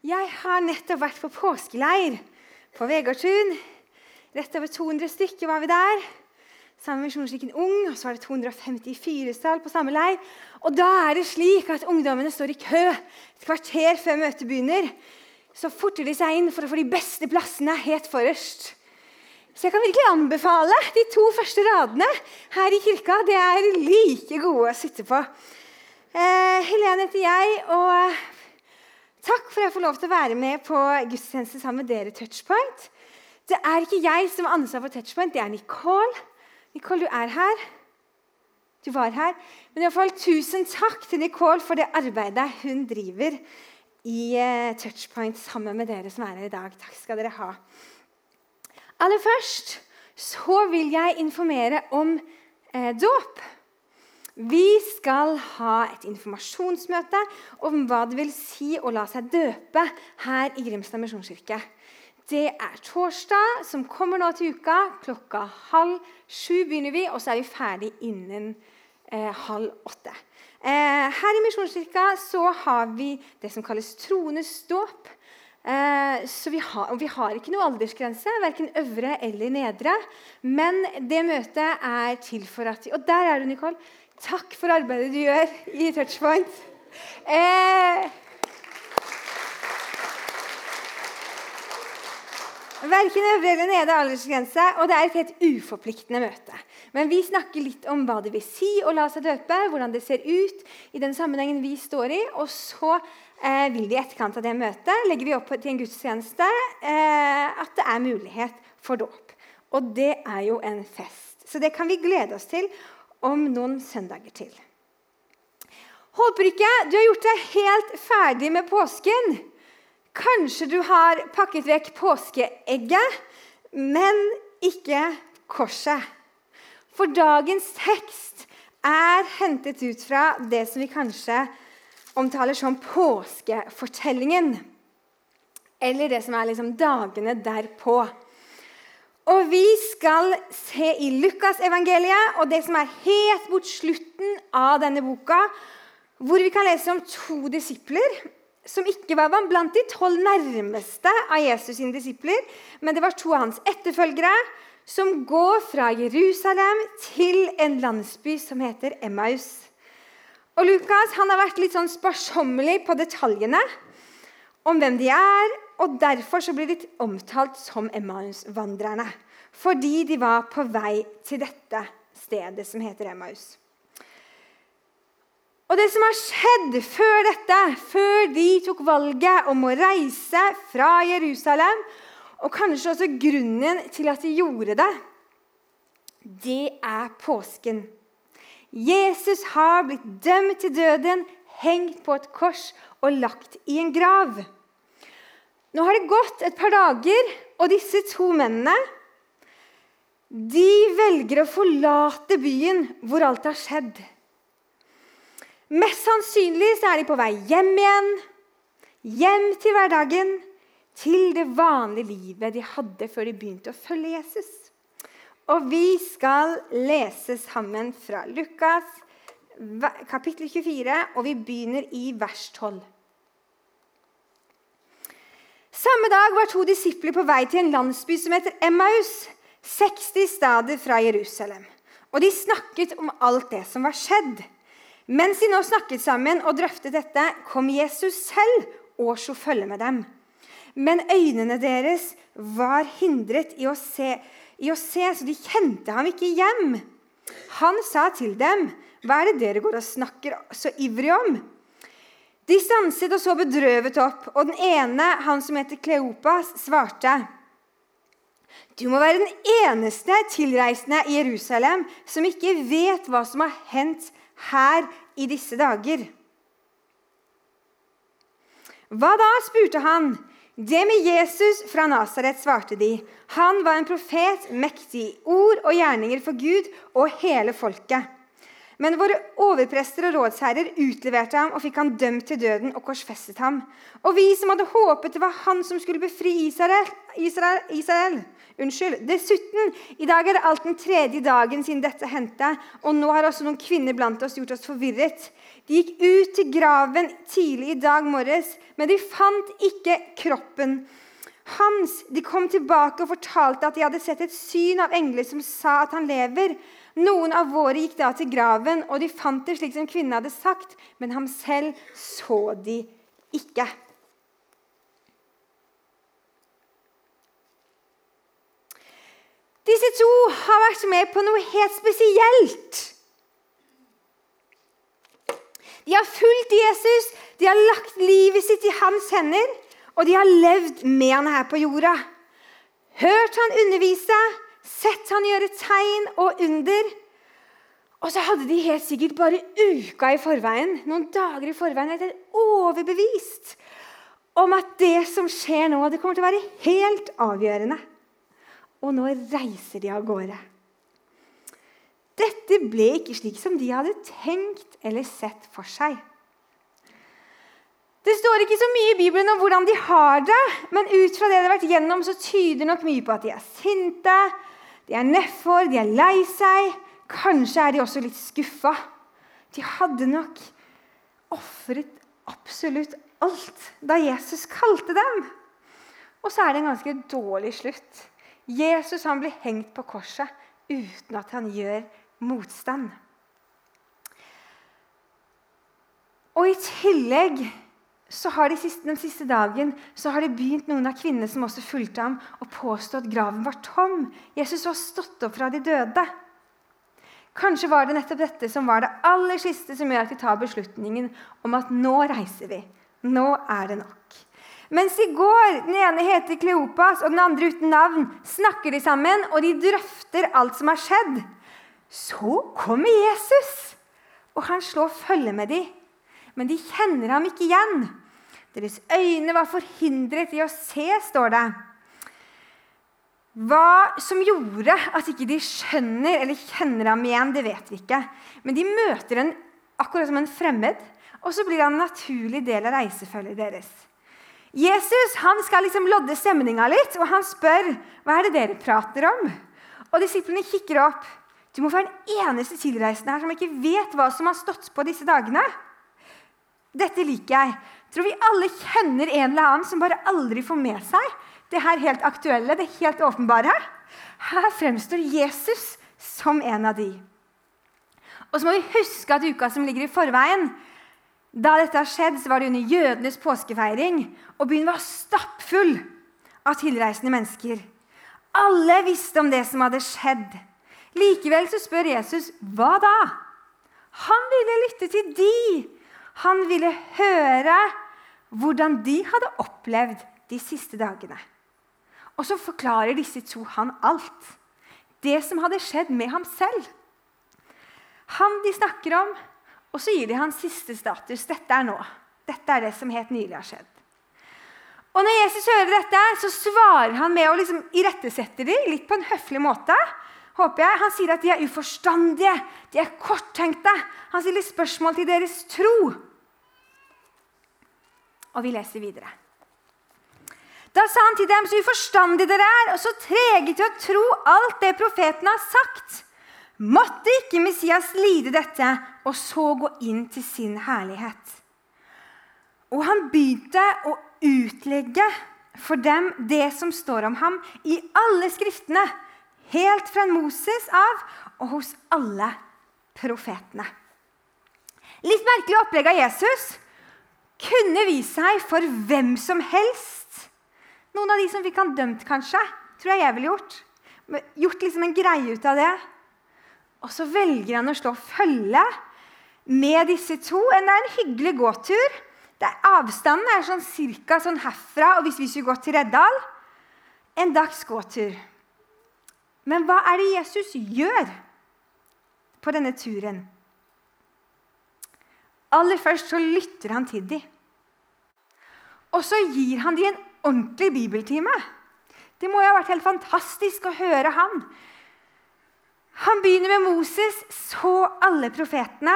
Jeg har nettopp vært på påskeleir på Vegårtun. Rett over 200 stykker var vi der. Sammen med Misjonskirken Ung. Og så var det 254 stall på samme leir. Og da er det slik at ungdommene står i kø et kvarter før møtet begynner. Så forter de seg inn for å få de beste plassene helt forrest. Så jeg kan virkelig anbefale de to første radene her i kirka. Det er like gode å sitte på. Eh, Helene heter jeg, og Takk for at jeg får lov til å være med på gudstjeneste sammen med dere, Touchpoint. Det er ikke jeg som har ansvar for Touchpoint, det er Nicole. Nicole, du er her. Du var her. Men i hvert fall tusen takk til Nicole for det arbeidet hun driver i uh, Touchpoint sammen med dere som er her i dag. Takk skal dere ha. Aller først så vil jeg informere om eh, dåp. Vi skal ha et informasjonsmøte om hva det vil si å la seg døpe her i Grimstad misjonskirke. Det er torsdag, som kommer nå til uka. Klokka halv sju begynner vi, og så er vi ferdig innen eh, halv åtte. Eh, her i Misjonskirka så har vi det som kalles troenes dåp. Eh, så vi har, vi har, ikke noe aldersgrense, verken øvre eller nedre. Men det møtet er til for at Og der er du, Nicole. Takk for arbeidet du gjør i Touchpoint. Eh, Verken øvre eller nede aldersgrense, og det er et helt uforpliktende møte. Men vi snakker litt om hva det vil si å la seg døpe, hvordan det ser ut i den sammenhengen vi står i. Og så eh, vil vi i etterkant av det møtet legger vi opp til en gudstjeneste eh, at det er mulighet for dåp. Og det er jo en fest. Så det kan vi glede oss til om noen søndager til. Håper ikke du har gjort deg helt ferdig med påsken. Kanskje du har pakket vekk påskeegget, men ikke korset. For dagens tekst er hentet ut fra det som vi kanskje omtaler som påskefortellingen. Eller det som er liksom dagene derpå. Og vi skal se i Lukasevangeliet og det som er helt mot slutten av denne boka, hvor vi kan lese om to disipler som ikke var blant de tolv nærmeste av Jesus' sine disipler, men det var to av hans etterfølgere som går fra Jerusalem til en landsby som heter Emmaus. Og Lukas han har vært litt sånn sparsommelig på detaljene om hvem de er, og Derfor så blir de omtalt som Emmaus-vandrerne. Fordi de var på vei til dette stedet som heter Emmaus. Og det som har skjedd før dette, før de tok valget om å reise fra Jerusalem, og kanskje også grunnen til at de gjorde det, det er påsken. Jesus har blitt dømt til døden, hengt på et kors og lagt i en grav. Nå har det gått et par dager, og disse to mennene de velger å forlate byen hvor alt har skjedd. Mest sannsynlig så er de på vei hjem igjen, hjem til hverdagen, til det vanlige livet de hadde før de begynte å følge Jesus. Og vi skal lese sammen fra Lukas kapittel 24, og vi begynner i vers 12. Samme dag var to disipler på vei til en landsby som heter Emmaus, 60 stader fra Jerusalem. Og de snakket om alt det som var skjedd. Mens de nå snakket sammen og drøftet dette, kom Jesus selv og slo følge med dem. Men øynene deres var hindret i å, se, i å se, så de kjente ham ikke hjem. Han sa til dem, 'Hva er det dere går og snakker så ivrig om?' De stanset og så bedrøvet opp, og den ene, han som heter Kleopas, svarte Du må være den eneste tilreisende i Jerusalem som ikke vet hva som har hendt her i disse dager. Hva da? spurte han. Det med Jesus fra Nasaret, svarte de. Han var en profet, mektig i ord og gjerninger for Gud og hele folket. Men våre overprester og rådsherrer utleverte ham og fikk han dømt til døden og korsfestet ham. Og vi som hadde håpet det var han som skulle befri Israel, Israel, Israel Unnskyld. Dessuten, i dag er det alt den tredje dagen siden dette hendte, og nå har også noen kvinner blant oss gjort oss forvirret. De gikk ut til graven tidlig i dag morges, men de fant ikke kroppen hans. De kom tilbake og fortalte at de hadde sett et syn av engler som sa at han lever. Noen av våre gikk da til graven, og de fant det slik som kvinnen hadde sagt, men ham selv så de ikke. Disse to har vært med på noe helt spesielt. De har fulgt Jesus, de har lagt livet sitt i hans hender, og de har levd med han her på jorda. Hørt han undervise, sett han gjøre tegn og under. Og så hadde de helt sikkert bare uka i forveien, noen dager i forveien, vært overbevist om at det som skjer nå, det kommer til å være helt avgjørende. Og nå reiser de av gårde. Dette ble ikke slik som de hadde tenkt eller sett for seg. Det står ikke så mye i Bibelen om hvordan de har det, men ut fra det de har vært gjennom, så tyder nok mye på at de er sinte, de er nedfor, de er lei seg. Kanskje er de også litt skuffa. De hadde nok ofret absolutt alt da Jesus kalte dem. Og så er det en ganske dårlig slutt. Jesus han blir hengt på korset uten at han gjør motstand. Og i tillegg så har de siste, den siste dagen så har det begynt noen av kvinnene som også fulgte ham, å påstå at graven var tom. Jesus var stått opp fra de døde. Kanskje var det nettopp dette som var det aller siste som gjør at de tar beslutningen om at nå reiser vi. Nå er det nok. Mens i går den ene heter Kleopas og den andre uten navn, snakker de sammen og de drøfter alt som har skjedd. Så kommer Jesus, og han slår følge med dem. Men de kjenner ham ikke igjen. Deres øyne var forhindret i å se, står det. Hva som gjorde at ikke de skjønner eller kjenner ham igjen, det vet vi ikke. Men de møter ham akkurat som en fremmed, og så blir han en naturlig del av reisefølget deres. Jesus han skal liksom lodde stemninga litt, og han spør hva er det dere prater om. Og Disiplene kikker opp. Du må være den eneste tilreisende her som ikke vet hva som har stått på disse dagene. Dette liker jeg. Tror vi alle kjenner en eller annen som bare aldri får med seg det her helt aktuelle, det helt åpenbare. Her fremstår Jesus som en av de. Og så må vi huske at uka som ligger i forveien, da dette har skjedd, så var det under jødenes påskefeiring, og byen var stappfull av tilreisende mennesker. Alle visste om det som hadde skjedd. Likevel så spør Jesus hva da? Han ville lytte til de han ville høre hvordan de hadde opplevd de siste dagene. Og så forklarer disse to han alt. Det som hadde skjedd med ham selv. Han de snakker om, og så gir de han siste status. Dette er nå. Dette er det som helt nylig har skjedd. Og Når Jesus hører dette, så svarer han med å liksom irettesette dem litt på en høflig måte. håper jeg. Han sier at de er uforstandige, de er korttenkte. Han stiller spørsmål til deres tro. Og vi leser videre. Da sa han til dem, så uforstandige dere er, og så trege til å tro alt det profeten har sagt. Måtte ikke Messias lide dette, og så gå inn til sin herlighet? Og han begynte å utlegge for dem det som står om ham i alle skriftene, helt fra Moses av og hos alle profetene. Litt merkelig opplegg av Jesus kunne vist seg for hvem som helst. Noen av de som fikk han dømt, kanskje. Tror jeg jeg ville gjort. Gjort liksom en greie ut av det. Og så velger han å slå følge med disse to. Det er en hyggelig gåtur. Er, avstanden er sånn cirka sånn herfra, og hvis vi skulle gått til Reddal En dags gåtur. Men hva er det Jesus gjør på denne turen? Aller først så lytter han til dem. Og så gir han dem en ordentlig bibeltime. Det må jo ha vært helt fantastisk å høre han. Han begynner med Moses, så alle profetene.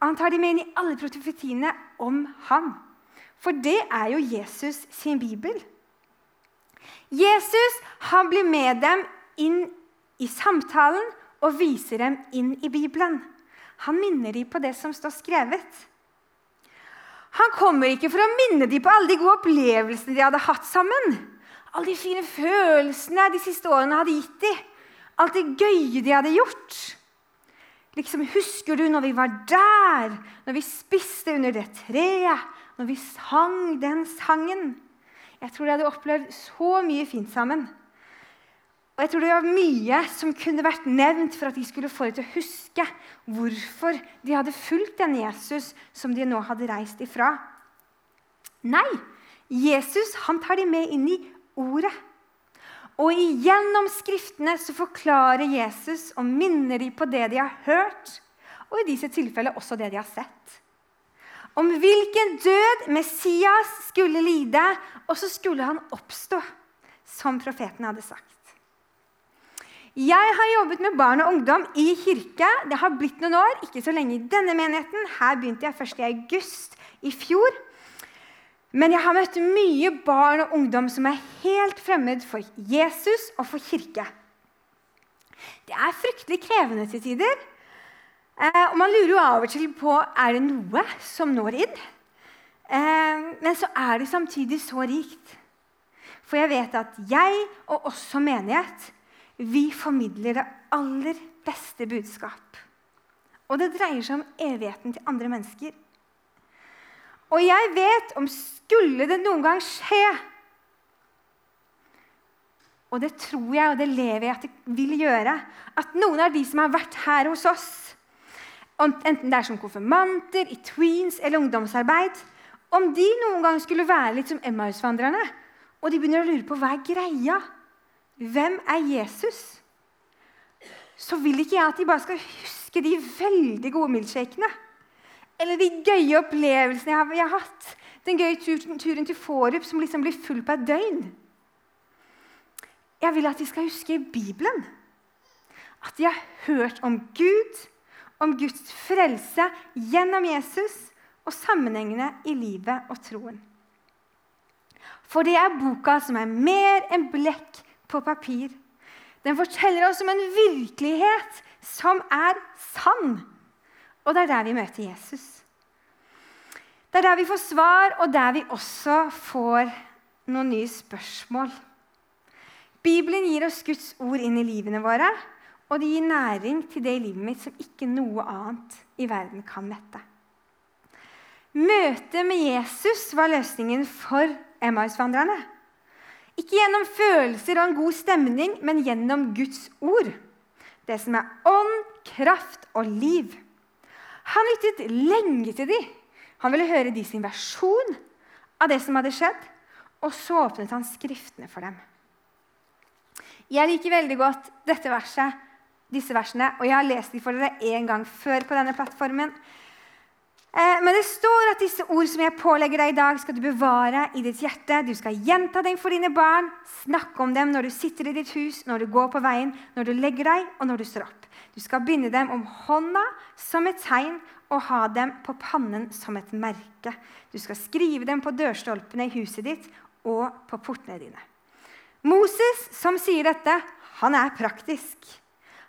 Og han tar dem med inn i alle profetiene om ham. For det er jo Jesus sin bibel. Jesus han blir med dem inn i samtalen og viser dem inn i Bibelen. Han minner dem på det som står skrevet. Han kommer ikke for å minne dem på alle de gode opplevelsene de hadde hatt sammen. Alle de fine følelsene de siste årene hadde gitt dem. Alt det gøye de hadde gjort. Liksom, Husker du når vi var der, når vi spiste under det treet, når vi sang den sangen? Jeg tror de hadde opplevd så mye fint sammen. Og jeg tror det var mye som kunne vært nevnt for at de skulle få dem til å huske hvorfor de hadde fulgt den Jesus som de nå hadde reist ifra. Nei, Jesus han tar de med inn i ordet. Og gjennom Skriftene så forklarer Jesus og minner de på det de har hørt, og i disse tilfellene også det de har sett. Om hvilken død Messias skulle lide, og så skulle han oppstå, som profeten hadde sagt. Jeg har jobbet med barn og ungdom i kirke. Det har blitt noen år, ikke så lenge i denne menigheten. Her begynte jeg først i august i fjor. Men jeg har møtt mye barn og ungdom som er helt fremmed for Jesus og for kirke. Det er fryktelig krevende til tider. Eh, og man lurer jo av og til på er det noe som når inn. Eh, men så er det samtidig så rikt. For jeg vet at jeg, og også menighet, vi formidler det aller beste budskap. Og det dreier seg om evigheten til andre mennesker. Og jeg vet om skulle det noen gang skje Og det tror jeg, og det lever jeg at det vil gjøre, at noen av de som har vært her hos oss, enten det er som konfirmanter, i tweens eller ungdomsarbeid Om de noen gang skulle være litt som Emmaus-vandrerne, og de begynner å lure på hva er greia Hvem er Jesus? Så vil ikke jeg at de bare skal huske de veldig gode milkshakene. Eller de gøye opplevelsene jeg har, hatt. Den gøye turen, turen til Forup som liksom blir full på et døgn. Jeg vil at de skal huske Bibelen. At de har hørt om Gud, om Guds frelse gjennom Jesus og sammenhengene i livet og troen. For det er boka som er mer enn blekk på papir. Den forteller oss om en virkelighet som er sann. Og det er der vi møter Jesus. Det er der vi får svar, og der vi også får noen nye spørsmål. Bibelen gir oss Guds ord inn i livene våre, og det gir næring til det i livet mitt som ikke noe annet i verden kan mette. Møtet med Jesus var løsningen for Emmaus-vandrerne. Ikke gjennom følelser og en god stemning, men gjennom Guds ord. Det som er ånd, kraft og liv. Han lyttet lenge til dem. Han ville høre de sin versjon av det som hadde skjedd, og så åpnet han Skriftene for dem. Jeg liker veldig godt dette verset, disse versene, og jeg har lest dem for dere en gang før på denne plattformen. Eh, men det står at disse ord som jeg pålegger deg i dag, skal du bevare i ditt hjerte. Du skal gjenta dem for dine barn, snakke om dem når du sitter i ditt hus, når du går på veien, når du legger deg, og når du står opp. Du skal binde dem om hånda som et tegn og ha dem på pannen som et merke. Du skal skrive dem på dørstolpene i huset ditt og på portene dine. Moses, som sier dette, han er praktisk.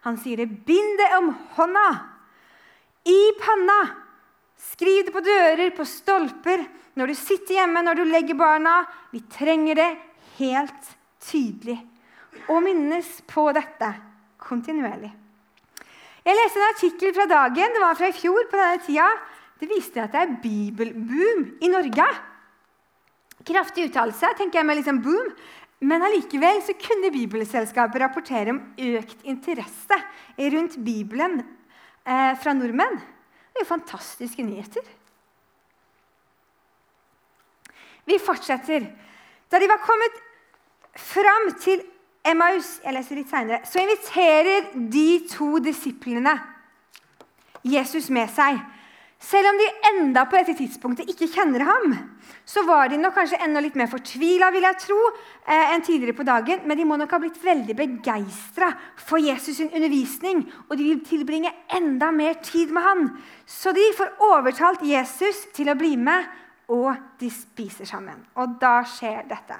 Han sier det. Bind det om hånda, i panna Skriv det på dører, på stolper, når du sitter hjemme, når du legger barna. Vi trenger det helt tydelig. Og minnes på dette kontinuerlig. Jeg leste en artikkel fra dagen, det var fra i fjor. på denne tida. Det viste at det er bibelboom i Norge. Kraftig uttalelse, tenker jeg med liksom boom. Men allikevel kunne Bibelselskapet rapportere om økt interesse rundt Bibelen eh, fra nordmenn. Det er jo fantastiske nyheter. Vi fortsetter. Da de var kommet fram til Emmaus, jeg leser litt senere, så inviterer de to disiplene Jesus med seg. Selv om de enda på dette tidspunktet ikke kjenner ham, så var de nok kanskje enda litt mer fortvila vil jeg tro, eh, enn tidligere på dagen. Men de må nok ha blitt veldig begeistra for Jesus' sin undervisning. Og de vil tilbringe enda mer tid med han. Så de får overtalt Jesus til å bli med, og de spiser sammen. Og da skjer dette.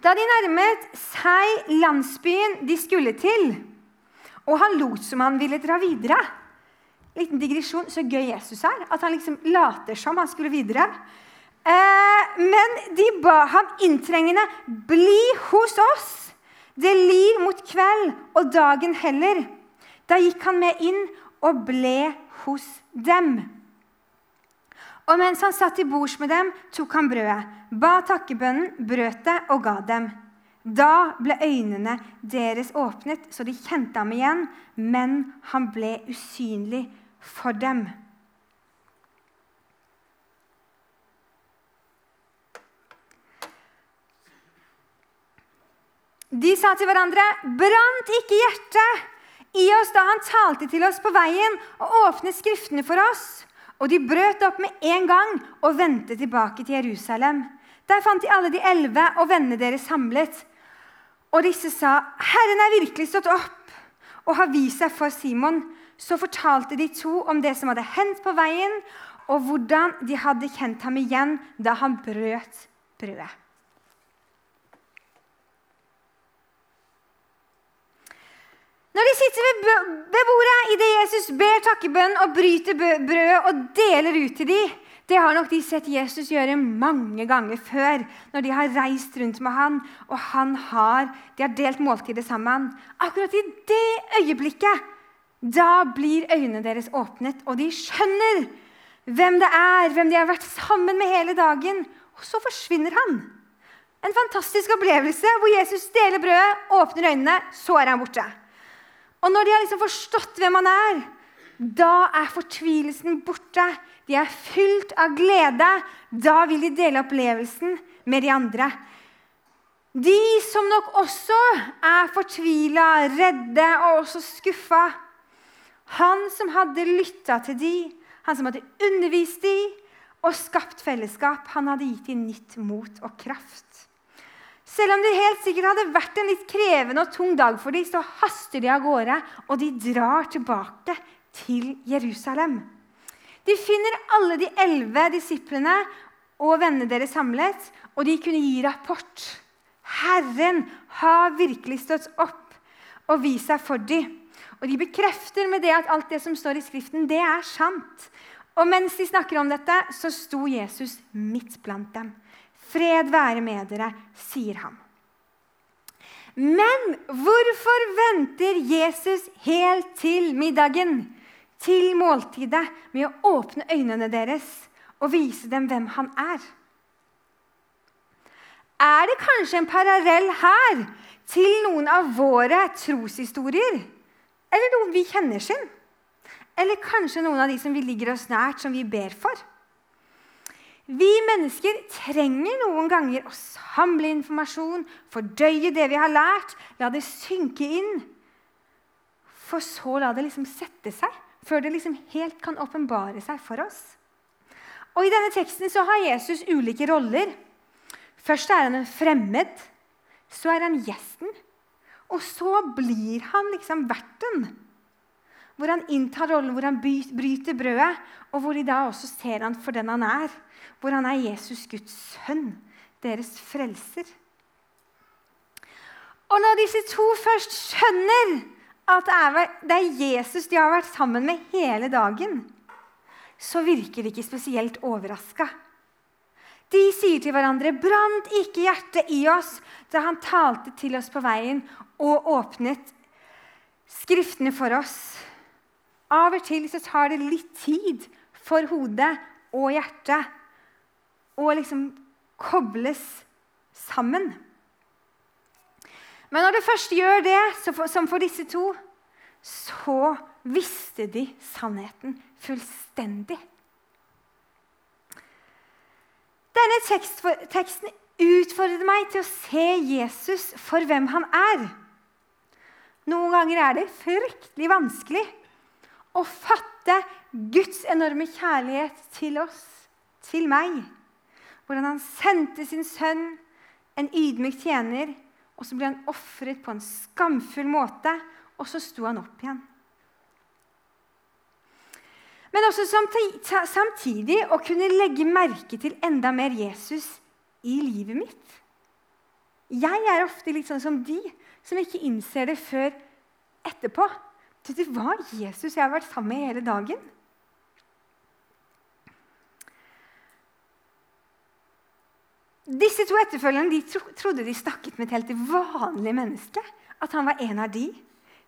Da de nærmet seg landsbyen de skulle til, og han lot som han ville dra videre liten digresjon, så gøy Jesus er. At han liksom later som han skulle videre. Eh, men de ba ham inntrengende bli hos oss. Det lir mot kveld, og dagen heller. Da gikk han med inn og ble hos dem. Og mens han satt til bords med dem, tok han brødet, ba takkebønnen, brøt det og ga dem. Da ble øynene deres åpnet, så de kjente ham igjen, men han ble usynlig for dem. De sa til hverandre, 'Brant ikke hjertet i oss da han talte til oss på veien og åpnet Skriftene for oss?' Og de brøt opp med en gang og vendte tilbake til Jerusalem. Der fant de alle de elleve og vennene deres samlet. Og disse sa, 'Herren er virkelig stått opp og har vist seg for Simon.' Så fortalte de to om det som hadde hendt på veien, og hvordan de hadde kjent ham igjen da han brøt brødet. Når de sitter ved bordet idet Jesus ber takkebønn og bryter brødet og deler ut til dem, det har nok de sett Jesus gjøre mange ganger før, når de har reist rundt med han, og han har, de har delt måltidet sammen. Akkurat i det øyeblikket da blir øynene deres åpnet, og de skjønner hvem det er, hvem de har vært sammen med hele dagen. Og så forsvinner han. En fantastisk opplevelse hvor Jesus deler brødet, åpner øynene, så er han borte. Og når de har liksom forstått hvem han er, da er fortvilelsen borte. De er fylt av glede. Da vil de dele opplevelsen med de andre. De som nok også er fortvila, redde og også skuffa, han som hadde lytta til de, han som hadde undervist de og skapt fellesskap, han hadde gitt dem nytt mot og kraft. Selv om det helt sikkert hadde vært en litt krevende og tung dag for dem, så haster de av gårde, og de drar tilbake til Jerusalem. De finner alle de elleve disiplene og vennene deres samlet, og de kunne gi rapport. Herren har virkelig stått opp og vist seg for dem. Og de bekrefter med det at alt det som står i Skriften, det er sant. Og mens de snakker om dette, så sto Jesus midt blant dem. Fred være med dere, sier han. Men hvorfor venter Jesus helt til middagen, til måltidet, med å åpne øynene deres og vise dem hvem han er? Er det kanskje en parallell her til noen av våre troshistorier? Eller noen vi kjenner sin. Eller kanskje noen av de som vi ligger oss nært, som vi ber for. Vi mennesker trenger noen ganger å samle informasjon, fordøye det vi har lært, la det synke inn. For så la det liksom sette seg, før det liksom helt kan åpenbare seg for oss. Og I denne teksten så har Jesus ulike roller. Først er han en fremmed. Så er han gjesten. Og så blir han liksom verten. Hvor han inntar rollen, hvor han bryter brødet, og hvor de da også ser han for den han er. Hvor han er Jesus, Guds sønn, deres frelser. Og når disse to først skjønner at det er Jesus de har vært sammen med hele dagen, så virker de ikke spesielt overraska. De sier til hverandre, 'Brant ikke hjertet i oss' da han talte til oss på veien og åpnet Skriftene for oss. Av og til så tar det litt tid for hodet og hjertet å liksom kobles sammen. Men når det først gjør det, som for disse to, så visste de sannheten fullstendig. Denne teksten utfordret meg til å se Jesus for hvem han er. Noen ganger er det fryktelig vanskelig å fatte Guds enorme kjærlighet til oss, til meg. Hvordan han sendte sin sønn, en ydmyk tjener, og så ble han ofret på en skamfull måte, og så sto han opp igjen. Men også samtidig å kunne legge merke til enda mer Jesus i livet mitt. Jeg er ofte litt sånn som de som ikke innser det før etterpå. Det var Jesus jeg har vært sammen med hele dagen. Disse to etterfølgerne de trodde de snakket med et helt vanlig menneske. At han var en av de.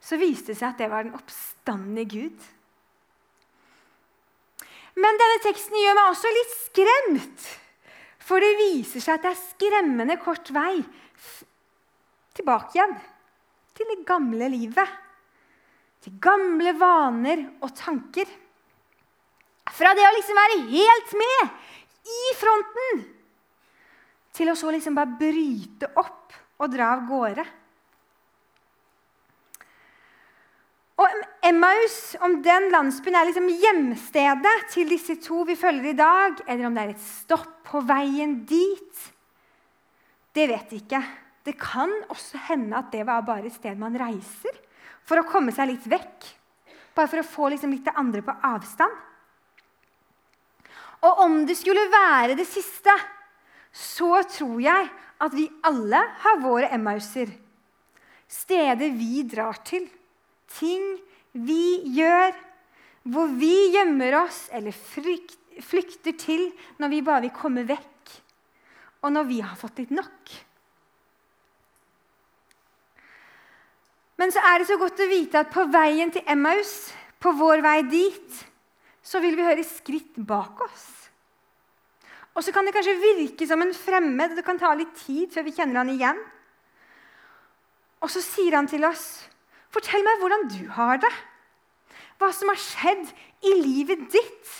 Så viste det seg at det var den oppstandende Gud. Men denne teksten gjør meg også litt skremt. For det viser seg at det er skremmende kort vei tilbake igjen til det gamle livet. Til gamle vaner og tanker. Fra det å liksom være helt med i fronten til å så liksom bare bryte opp og dra av gårde. Og Emmaus, om den landsbyen er liksom hjemstedet til disse to vi følger i dag, eller om det er et stopp på veien dit, det vet vi ikke. Det kan også hende at det var bare et sted man reiser for å komme seg litt vekk. Bare for å få liksom litt det andre på avstand. Og om det skulle være det siste, så tror jeg at vi alle har våre Emmauser. Steder vi drar til. Ting vi gjør. Hvor vi gjemmer oss eller flykter til når vi bare vil komme vekk. Og når vi har fått litt nok. Men så er det så godt å vite at på veien til Emmaus, på vår vei dit, så vil vi høre skritt bak oss. Og så kan det kanskje virke som en fremmed, det kan ta litt tid før vi kjenner han igjen. Og så sier han til oss, 'Fortell meg hvordan du har det.' Hva som har skjedd i livet ditt.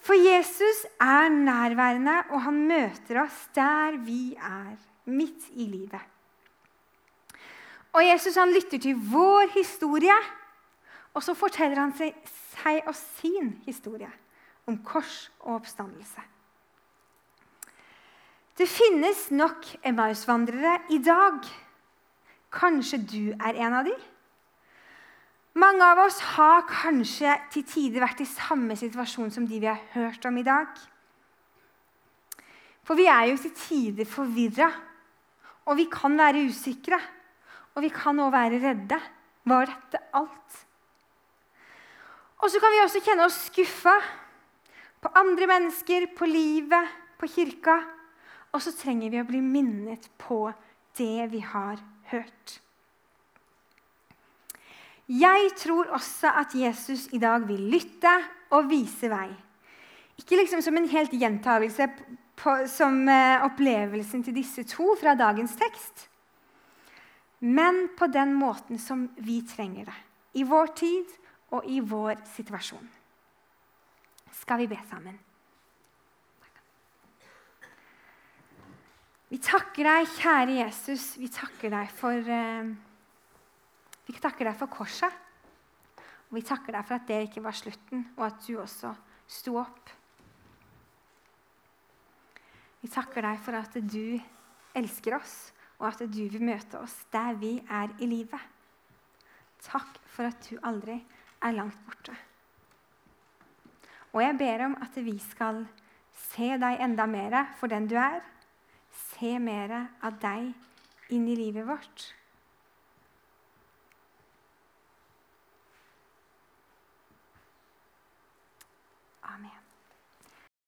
For Jesus er nærværende, og han møter oss der vi er, midt i livet. Og Jesus han lytter til vår historie, og så forteller han seg, seg og sin historie om kors og oppstandelse. Det finnes nok Emmaus-vandrere i dag. Kanskje du er en av dem? Mange av oss har kanskje til tider vært i samme situasjon som de vi har hørt om i dag. For vi er jo til tider forvirra, og vi kan være usikre. Og vi kan òg være redde. Var dette alt? Og så kan vi også kjenne oss skuffa på andre mennesker, på livet, på kirka. Og så trenger vi å bli minnet på det vi har hørt. Jeg tror også at Jesus i dag vil lytte og vise vei. Ikke liksom som en helt gjentagelse på, som eh, opplevelsen til disse to fra dagens tekst, men på den måten som vi trenger det. I vår tid og i vår situasjon skal vi be sammen. Vi takker deg, kjære Jesus. Vi takker deg for, eh, vi takker deg for korset. Og vi takker deg for at det ikke var slutten, og at du også sto opp. Vi takker deg for at du elsker oss, og at du vil møte oss der vi er i livet. Takk for at du aldri er langt borte. Og jeg ber om at vi skal se deg enda mer for den du er. Se mer av deg inn i livet vårt.